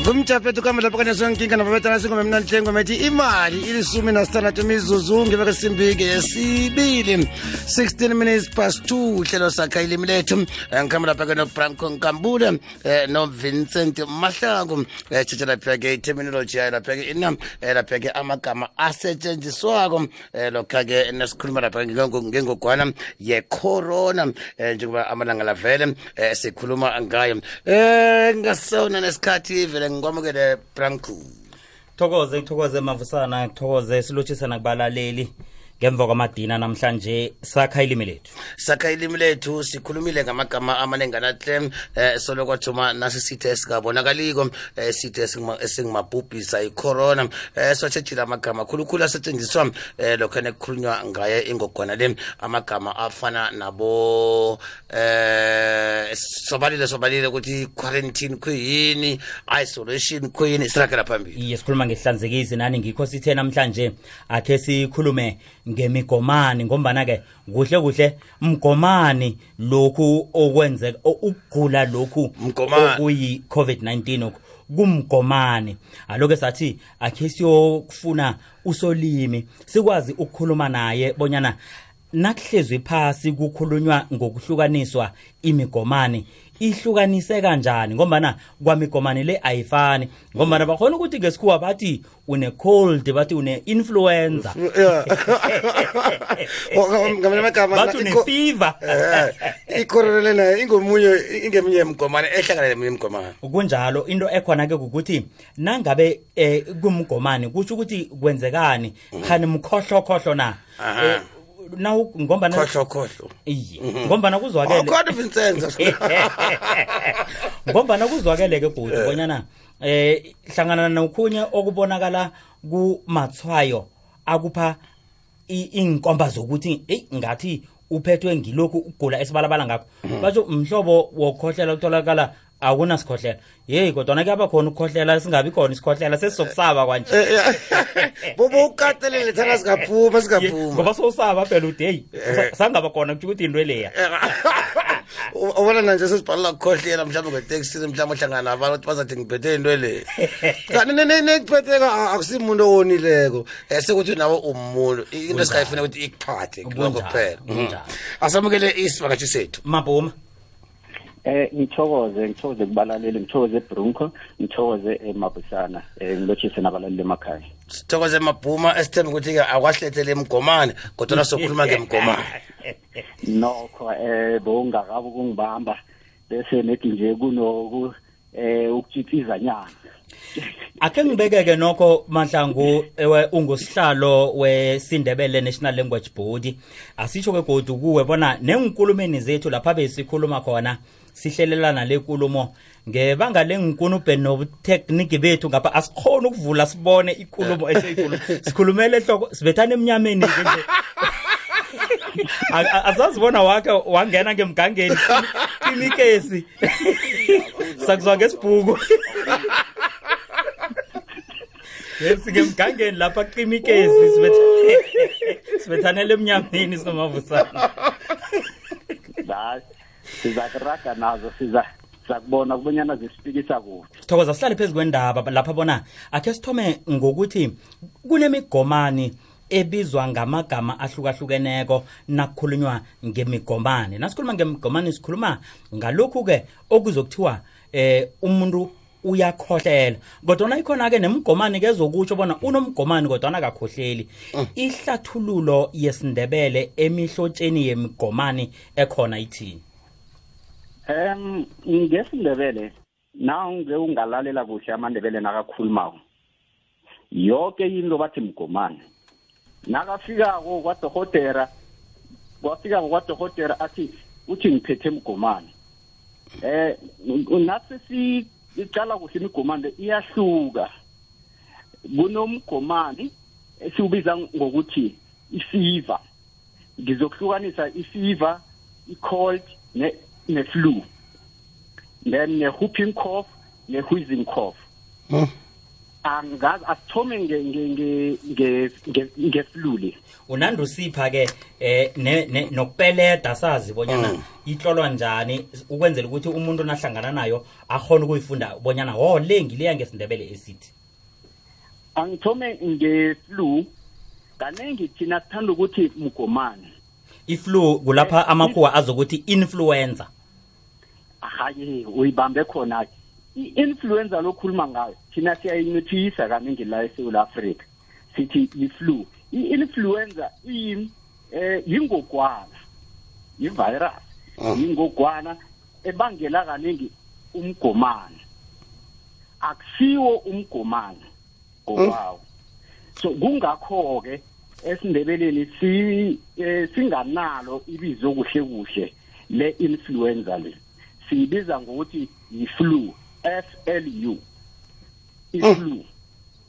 ngumthaphethu kanye sonkinga mna lihlengome ethi imali ilisumi nasithandathu imizuzu ngebeke simbike yesibili 16 minutes past 2 uhlelo sakha ilimi lethu. Khama lapha-ke nobranco nkambule eh, novincent mahlaku eh, tshitshe laphiya ke iterminology yayo laphiya ke inam eh, laphiya ke amagama asetshenziswako lokha ke nesikhuluma lapha ngengogwana yecorona njengoba amalanga la vele sikhuluma ngayo. Um ngasona nesikhathi vele ngikwamukele branco thokoze ngithokoze mavusana ngithokoze silotshisa kubalaleli ngemva kwamadina namhlanje sakha ilimi lethu. Sakha ilimi lethu sikhulumile ngamagama amanenganahle eh soloko thuma nasi sithe esikabonakaliko eh sithe esingimabhubhisa icorona. Eh swatshejile amagama khulukhulu asetshenziswa eh lokho nekukhulunywa ngaye ingogwana le amagama afana nabo eh sobalile sobalile ukuthi quarantine kuyini isolation kuyini sirakela phambili. Iye sikhuluma ngehlanzekisi nani ngikho sithe namhlanje akhe sikhulume ngemigomani ngombana-ke kuhle kuhle mgomani lokhu okwenzeka ukugula lokhu Mgomani. okuyi-covid-19 oku kumgomani aloke sathi akhe siyokufuna usolimi sikwazi ukukhuluma naye bonyana nakuhlezwe phasi kukhulunywa ngokuhlukaniswa imigomani ihlukanise kanjani? Ngombana kwamigomane le ayifani. Ngombana bakhona ukuthi ngesikhuwa bathi une-cold bathi une-influenza ngamanye amagama bathi une-fever Eh, nayo ingomunye ingeminye yemgomane ehlangana neminye imgomane kunjalo into ekhona-ke kukuthi nangabe um kumgomane kusho ukuthi kwenzekani? Khani mkhohlokhohlo na Eh, nawu ngombana khohlo khohlo iye ngombana kuzwakele kodwa Vincent ngombana kuzwakele-ke bhuti bonyana eh hlangana nokhunye okubonakala kumathwayo akupha inkomba zokuthi hey ngathi uphethwe ngilokhu ukugula esibalabala ngakho. Basho mhlobo wokhohlela kutholakala akunasikhohlela. Yeyi kodwana kuyaba khona ukukhohlela singabi khona isikhohlela sesizokusaba kwanje. Bobo ukatelele thana singaphuma singaphuma. Ngoba sowusaba phela Eh. sangaba khona kutsho ukuthi into leya ubona nanje sesibhalela kukhohlela mhlawumbe ngeteksini mhlawumbe ohlangana nabantu ukuthi bazathi ngiphethe into le kanti nekuphetheka akusimuntu owonileko. Um sekuthi nawe umuntu into esingayifuna ukuthi ikuphathe lokho kuphela. Mhm. asamukele isivakatshi sethu. Mabhuma Eh ngithokoze ngithokoze kubalaleli ngithokoze Brunco ngithokoze eMabusana eh ngilotshise nabalaleli emakhaya. Sithokoze mabhuma esithembe ukuthi-ke akwasilethele emgomane kodwa sokhuluma ngemgomane nokho eh bowungakabi ukungibamba bese nethi nje kunoku eh ukutshitiza nyana. Akhe ngibekeke nokho mahlangu ewe ungusihlalo wesindebele national language board. Asitsho ke godu kuwe bona nenkulumeni zethu lapha besikhuluma khona sihlelelana lenkulumo ngebanga lenkunubhe nobutekniki bethu ngapha asikhona ukuvula sibone ikhulumo esiyikhuluma sikhulumele ehloko sibethana emnyameni nje A- a- azazibona wakhe wangena ngemgangeni kimikesi sakuzwa ngesibhuku. Ngemgangeni lapha qimikezi sibethanele emnyameni sinomavusana la siza kuraga nazo siza sakubona kubonyana zisifikisa kude thokoza sihlale phezu kwendaba lapha bona akhe sithome ngokuthi kunemigomani ebizwa ngamagama ahlukahlukeneko nakukhulunywa ngemigomani. Nasikhuluma ngemigomani sikhuluma ngalokhu-ke okuzokuthiwa eh umuntu uyakhohlela. Kodwana ikhona-ke nemgomani kezokutsho bona unomgomani kodwana akakhohleli. Ihlathululo yesindebele emihlotsheni yemigomani ekhona ithini? Em ngesindebele nawunge ungalalela kuhle amandebele nakakhulumako yonke into bathi mgomani. Nakafikako kwadokotera kwafikako kwadokotera athi uthi ngiphethe mgomani. Eh nathi siqala kuhle imigomani le iyahluka. Kunomgomani esiwubiza ngokuthi ifever. Ngizokuhlukanisa ifever i-cold ne-flu then ne-whooping cough ne-wheezing cough. Hmm. angazi asithome nge nge nge nge nge- ngeflule unandi usipha ke eh ne- ne- nokupeleda sazi bonyana ihlolwa njani ukwenzela ukuthi umuntu nahlangana nayo akhona ukuyifunda bonyana ho le ngileya ngesindebele esithi. Angithome ngeflu kaningi thina sithanda ukuthi mgomane iflu kulapha amakhuwa azokuthi influenza hayi uyibambe khona i-influenza lokhuluma ngayo thina siyayimithisa kaningi la eSouth Africa sithi i-flu. I-influenza iyini eh yingogwana i-virus yingogwana ebangela kaningi umgomane akusiwo umgomane ngokwawo so kungakho ke esindebeleni si eh, singanalo ibizo kuhle kuhle le influenza le. Siyibiza ngokuthi yi-flu F L U i-flu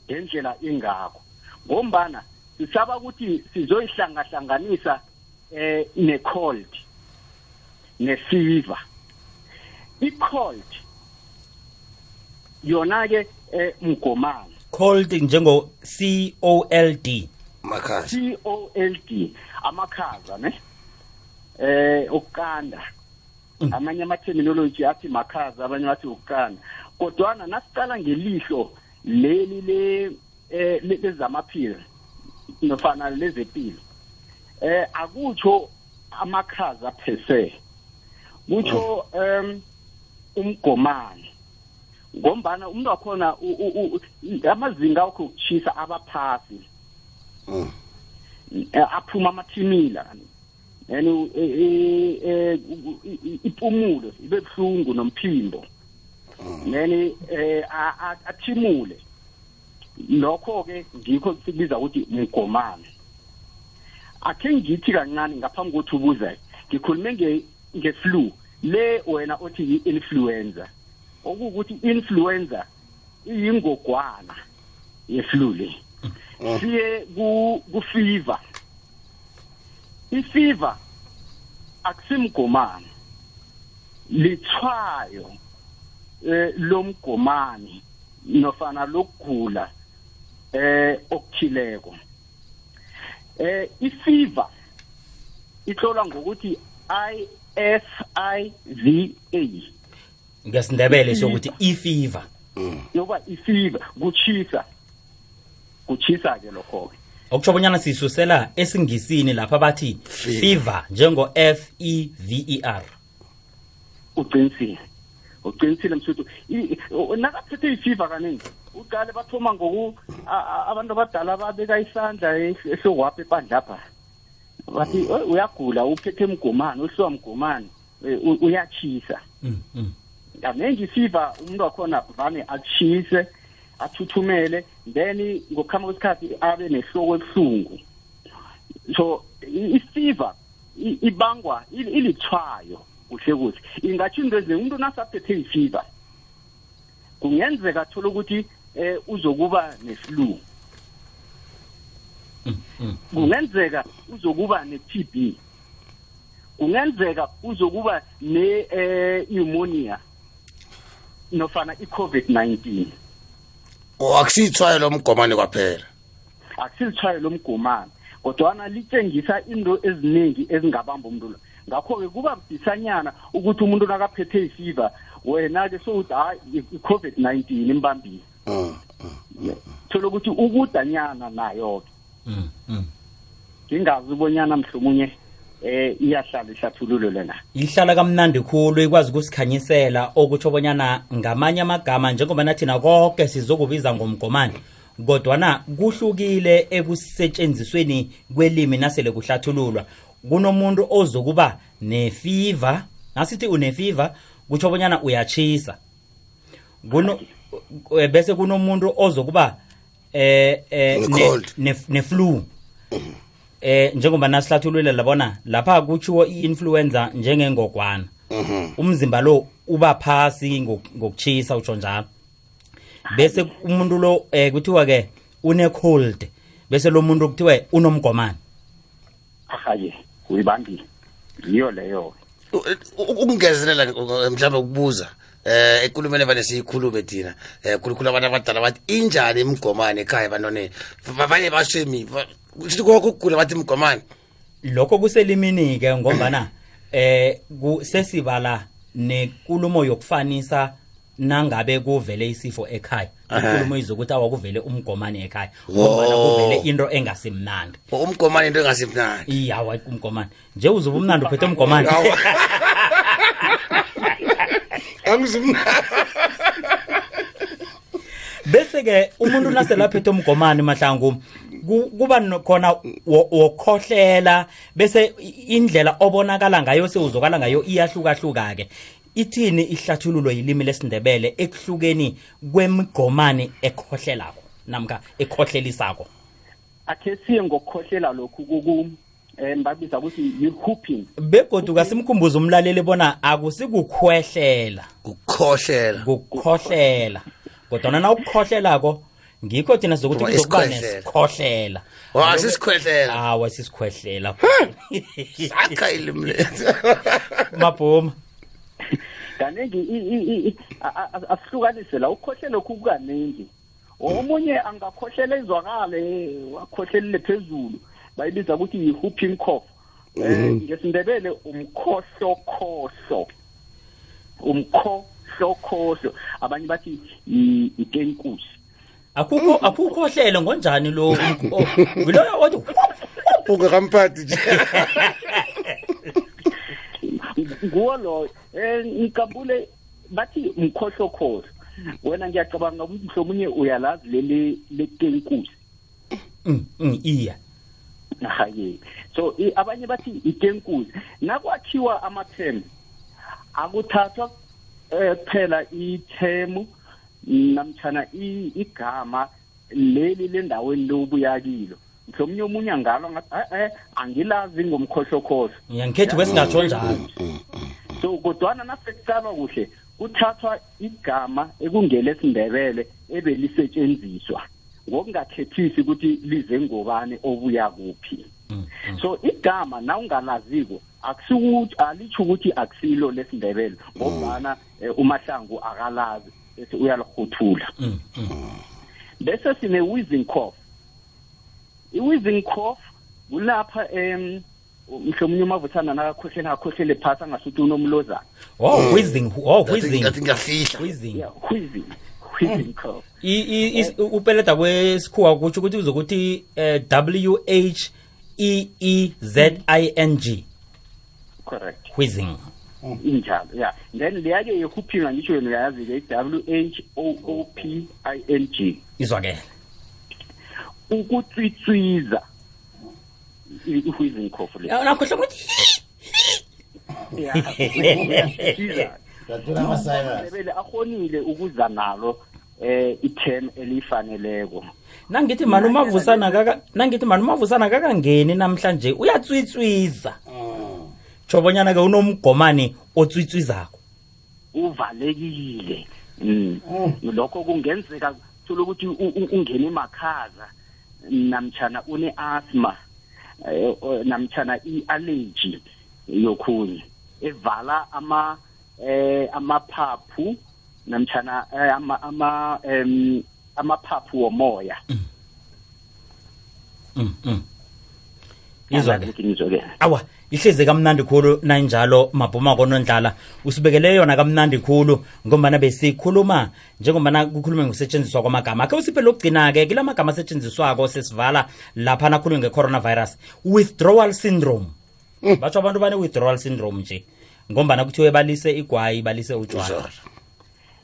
ngendlela ingakho ngombana sisaba ukuthi sizoyihlangahlanganisa eh ne-cold ne-fever. I-cold yona ke eh mgomane cold njengo C O L D. makhazi C O L D amakhaza ne? Eh ukukanda. Amanye ama terminology athi makhaza abanye bathi ukukanda. Kodwana nasiqala ngelihlo leli le eh lezamaphilo nofana lezempilo eh akutsho amakhaza per se. Kutsho um umgomane ngombana umuntu wakhona amazinga akho okuchisa abaphasi. Mm. Aphuma amathimila. Yani eh, eh, ipumulo ibe buhlungu nomphimbo. Eh a- athimule. Lokho ke ngikho sikubiza ukuthi mgomane akhe ngithi kancane ngaphambi kokuthi ubuze ngikhulume nge ngeflu. Le wena othi yi-influenza okuwukuthi influenza iyingogwana yeflu le. Siye ku ku fever. Ifever akusimgomane lithwayo eh lomgomane nofana lokugula eh okuthileko. Eh ifever ihlolwa ngokuthi I F I V A. Ngesindebele sokuthi ifever. Yoba ifever kuchisa kuchisa ke lokho ke okutsho bonyana sisusela esingisini lapha bathi fever. njengo F E V E R. Uqinisile. Uqinisile msuthu. I- o- nakaphethe ifiva kaningi uqale bathoma ngoku a- a- abantu abadala babeka isandla ehlowapha epandlapha bathi "Oy, uyagula uphethe mgomane uhliwa mgomane eh, u- uyachisa Mm, mm. kaningi ifiva umuntu wakhona vane achise athuthumele then ngokuhamba kwesikhathi abe nehloko ebuhlungu. So i- ifiva i- ibangwa ili- ilithwayo kuhle kuhle. Ingathi into ezinye umuntu nasaphethe ifiva kungenzeka athola ukuthi eh uzokuba ne-flu. Kungenzeka uzokuba ne-TB kungenzeka uzokuba ne eh nofana i-COVID-19 o akusiyithwayo lo mgomane kwaphela. Akusilithwayo lomgomane kodwana litshengisa into eziningi ezingabamba umuntu lo ngakho-ke kuba budisanyana ukuthi umuntu nakaphethe ifiva wena-ke sowuthi hayi i-COVID-19 imbambile. Mm, thola ukuthi ukudanyana nayo-ke. Mm, mm. ngingazi ubonyana mhlomunye eh iyahlala ihlathululo lena. Ihlala kamnandi khulu ikwazi ukusikhanyisela. Okutsho bonyana ngamanye amagama njengoba nathi nakonke sizokubiza ngomgomane kodwana kuhlukile ekusetshenzisweni kwelimi nasele kuhlathululwa. Kunomuntu ozokuba nefiva nasithi unefiva kutsho bonyana uyachisa kuno eh, bese kunomuntu ozokuba eh eh ne- ne-flu. Eh njengoba nasihlathululela labona lapha kutshiwo i-influenza njengengogwana. Mhm. umzimba lo uba phasi ngokutshisa ngokuchisa utsho njalo. Bese umuntu lo eh kuthiwa ke une cold bese lo muntu kuthiwa unomgomane ahaye uyibambile yiyo leyo. Ukungezelela mhlawumbe ukubuza eh ekulumeni vane siyikhulume thina um khulukhulu abantu abadala bathi injani imgomane ekhaya ebantwaneni abanye bashemi sithi konke ukugula bathi imgomane lokho kuselimini-ke ngombana eh sesibala nenkulumo yokufanisa nangabe kuvele isifo ekhaya. Inkulumo izokuthi awakuvele umgomane ekhaya ngombana kuvele into engasimnandi. Umgomane into engasimnandi. Iyawa umgomane nje uzobe umnandi uphethe umgomane angizimnandi. Bese-ke umuntu naselaphethe umgomane mahlangu kuba khona wo- wokhohlela bese indlela obonakala ngayo sewuzokala ngayo iyahlukahluka-ke. Ithini ihlathululo yilimi lesindebele ekuhlukeni kwemigomane ekhohlelako namka ekhohlelisako? Akhe siye ngokukhohlela lokhu kuku um babiza ukuthi yi-hooping. Begodu kasimkhumbuze umlaleli bona akusikukhwehlela. Ukukhohlela kukhohlela. Kodwana na ukukhohlelako ngikho thina Kuba kuzokuba nesikhohlela. Wa sisikhwehlela? Awa sisikhwehlela? Sakha ilimi lethu. Mabhoma. Kaningi asihlukanise la ukukhohlela lokhu kukaningi omunye angakhohlela izwakale wakhohlelele phezulu. Bayibiza ukuthi yi-hooping cough. Um ngesindebele umkhohlokhohlo. Umkhohlokhohlo. Abanye bathi i- itenkusi akukho akukhohlele ngonjani lo yiloyo othi ungakamphathi nje. Nguwo loyo um ngikabule bathi mkhohlokhohlo. Wena ngiyacabanga ukuthi mhlawumunye uyalazi leli letenkusi. Mm, mm, iya. Haye so i- abanye bathi itenkuzi nakwakhiwa amathemu akuthathwa eh, phela ithemu namtshana i- igama leli lendaweni lobuya kilo. Mhlawumnye omunye angalo ngathi eh angilazi ngomkhohlokhohlo. Ngiyangikhethi kwesingatsho njalo. So kodwana nasekucalwa kuhle kuthathwa igama ekungelesindebele ebelisetshenziswa ngokungakhethisi ukuthi lize ngobani obuya kuphi. Mm, mm. so igama na ungalaziko akusikuthi alitsho ukuthi akusilo lesindebele ngobana eh, umahlangu akalazi. Bese uyalihuthula Mm, mm. bese sine wheezing cough. I-wheezing cough kulapha em mhlawumnye umavuthana nakakhohlele akhohlele phasi angasuthi unomlozana. Oh wheezing oh wheezing ngathi ngiyafihla. Wheezing yeah wheezing wheezing cough. I- i- is- upeleda kwesikhuwa kutsho ukuthi uzokuthi eh, w h e e z i n g. Correct. Wheezing injalo yeah then leya-ke yehuphing ngisho yena uyayazi-ke i-w h o o p i n g. izwakele ukutswitswiza i- i-wheezing cough le nakhohle ukuthi Yeah, uyatswitswiza. amandebele akhonile ukuza nalo eh iterm elifaneleko nangithi mani umavusana kaka nangithi mani umavusana kakangeni namhlanje uyatswitswiza tshobonyana ke unomgomane otswitswizako. Uvalekile. Mm. lokho kungenzeka thola ukuthi ungene emakhaza namtshana une-asthma eh, namtshana i-allergy yokhunye evala ama eh amaphaphu namtshana eh, ama ama em amaphaphu womoya. Mm, mm. Izwa-ke awa ihlezi kamnandi khulu nanjalo mabhuma konondlala usibekele yona kamnandi khulu ngombana besikhuluma njengombana kukhulume ngokusetshenziswa kwamagama. Akhe usiphe lokugcina-ke kila magama asetshenziswako sesivala lapha nakhulume nge-coronavirus. Withdrawal syndrome. Batsho abantu bane-withdrawal syndrome nje ngombana kuthiwe balise igwayi balise utshwala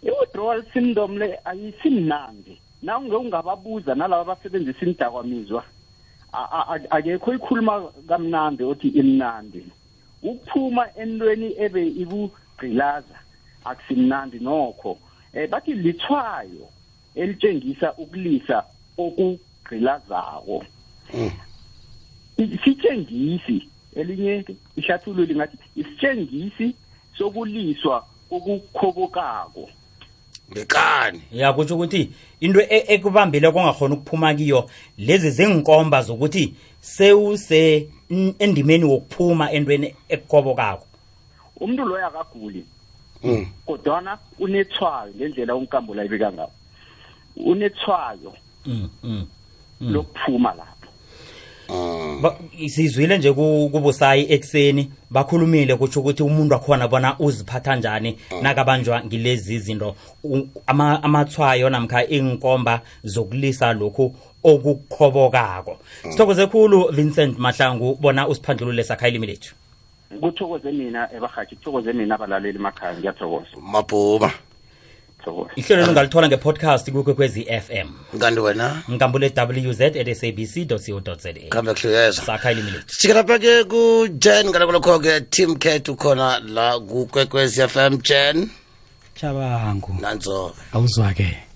i-withdrawal syndrome le ayisimnandi na unge ungababuza nalaba abasebenzisa imidakwamizwa a- a- a- akekho ikhuluma kamnandi othi imnandi. Ukuphuma entweni ebe ikugqilaza akusimnandi nokho. Um bathi lithwayo elitshengisa ukulisa okugqilazako isitshengisi elinye ihlathululo lingathi isitshengisi sokuliswa okukhobokako ngekani ya kutsho ukuthi into e- ekubambile kongakhona ukuphuma kiyo lezi zinkomba zokuthi sewuse endimeni wokuphuma entweni ekukobokako umuntu loyo akaguli Mm. kodwana unethwayo ngendlela unkambo la ibeka ngawo unethwayo Mm, mm. Lokuphuma. Ba- sizwile nje kubusayi ekuseni. Bakhulumile kutsho ukuthi umuntu wakhona bona uziphatha njani nakabanjwa ngilezi zinto. Amathwayo namkha iy'nkomba zokulisa lokhu okukhobokako. Sithokoze khulu vincent mahlangu bona usiphandlulule sakhayilimi lethu. Kuthokoze mina ebahathi kuthokoze mina abalaleli makhaya ngiyathokoza. Mabhuma thokoza ihlelo lungalithola ngepodcast kukwekwezi fm kanti wena? Ngikambule wz at sabc co za kambe kuhluyeza sakhayilimi lethu sikelapha-ke kujen kalakulokho-ke team cat ukhona la kukwekwezi fm jen? Chabangu. Nanzo awuzwa-ke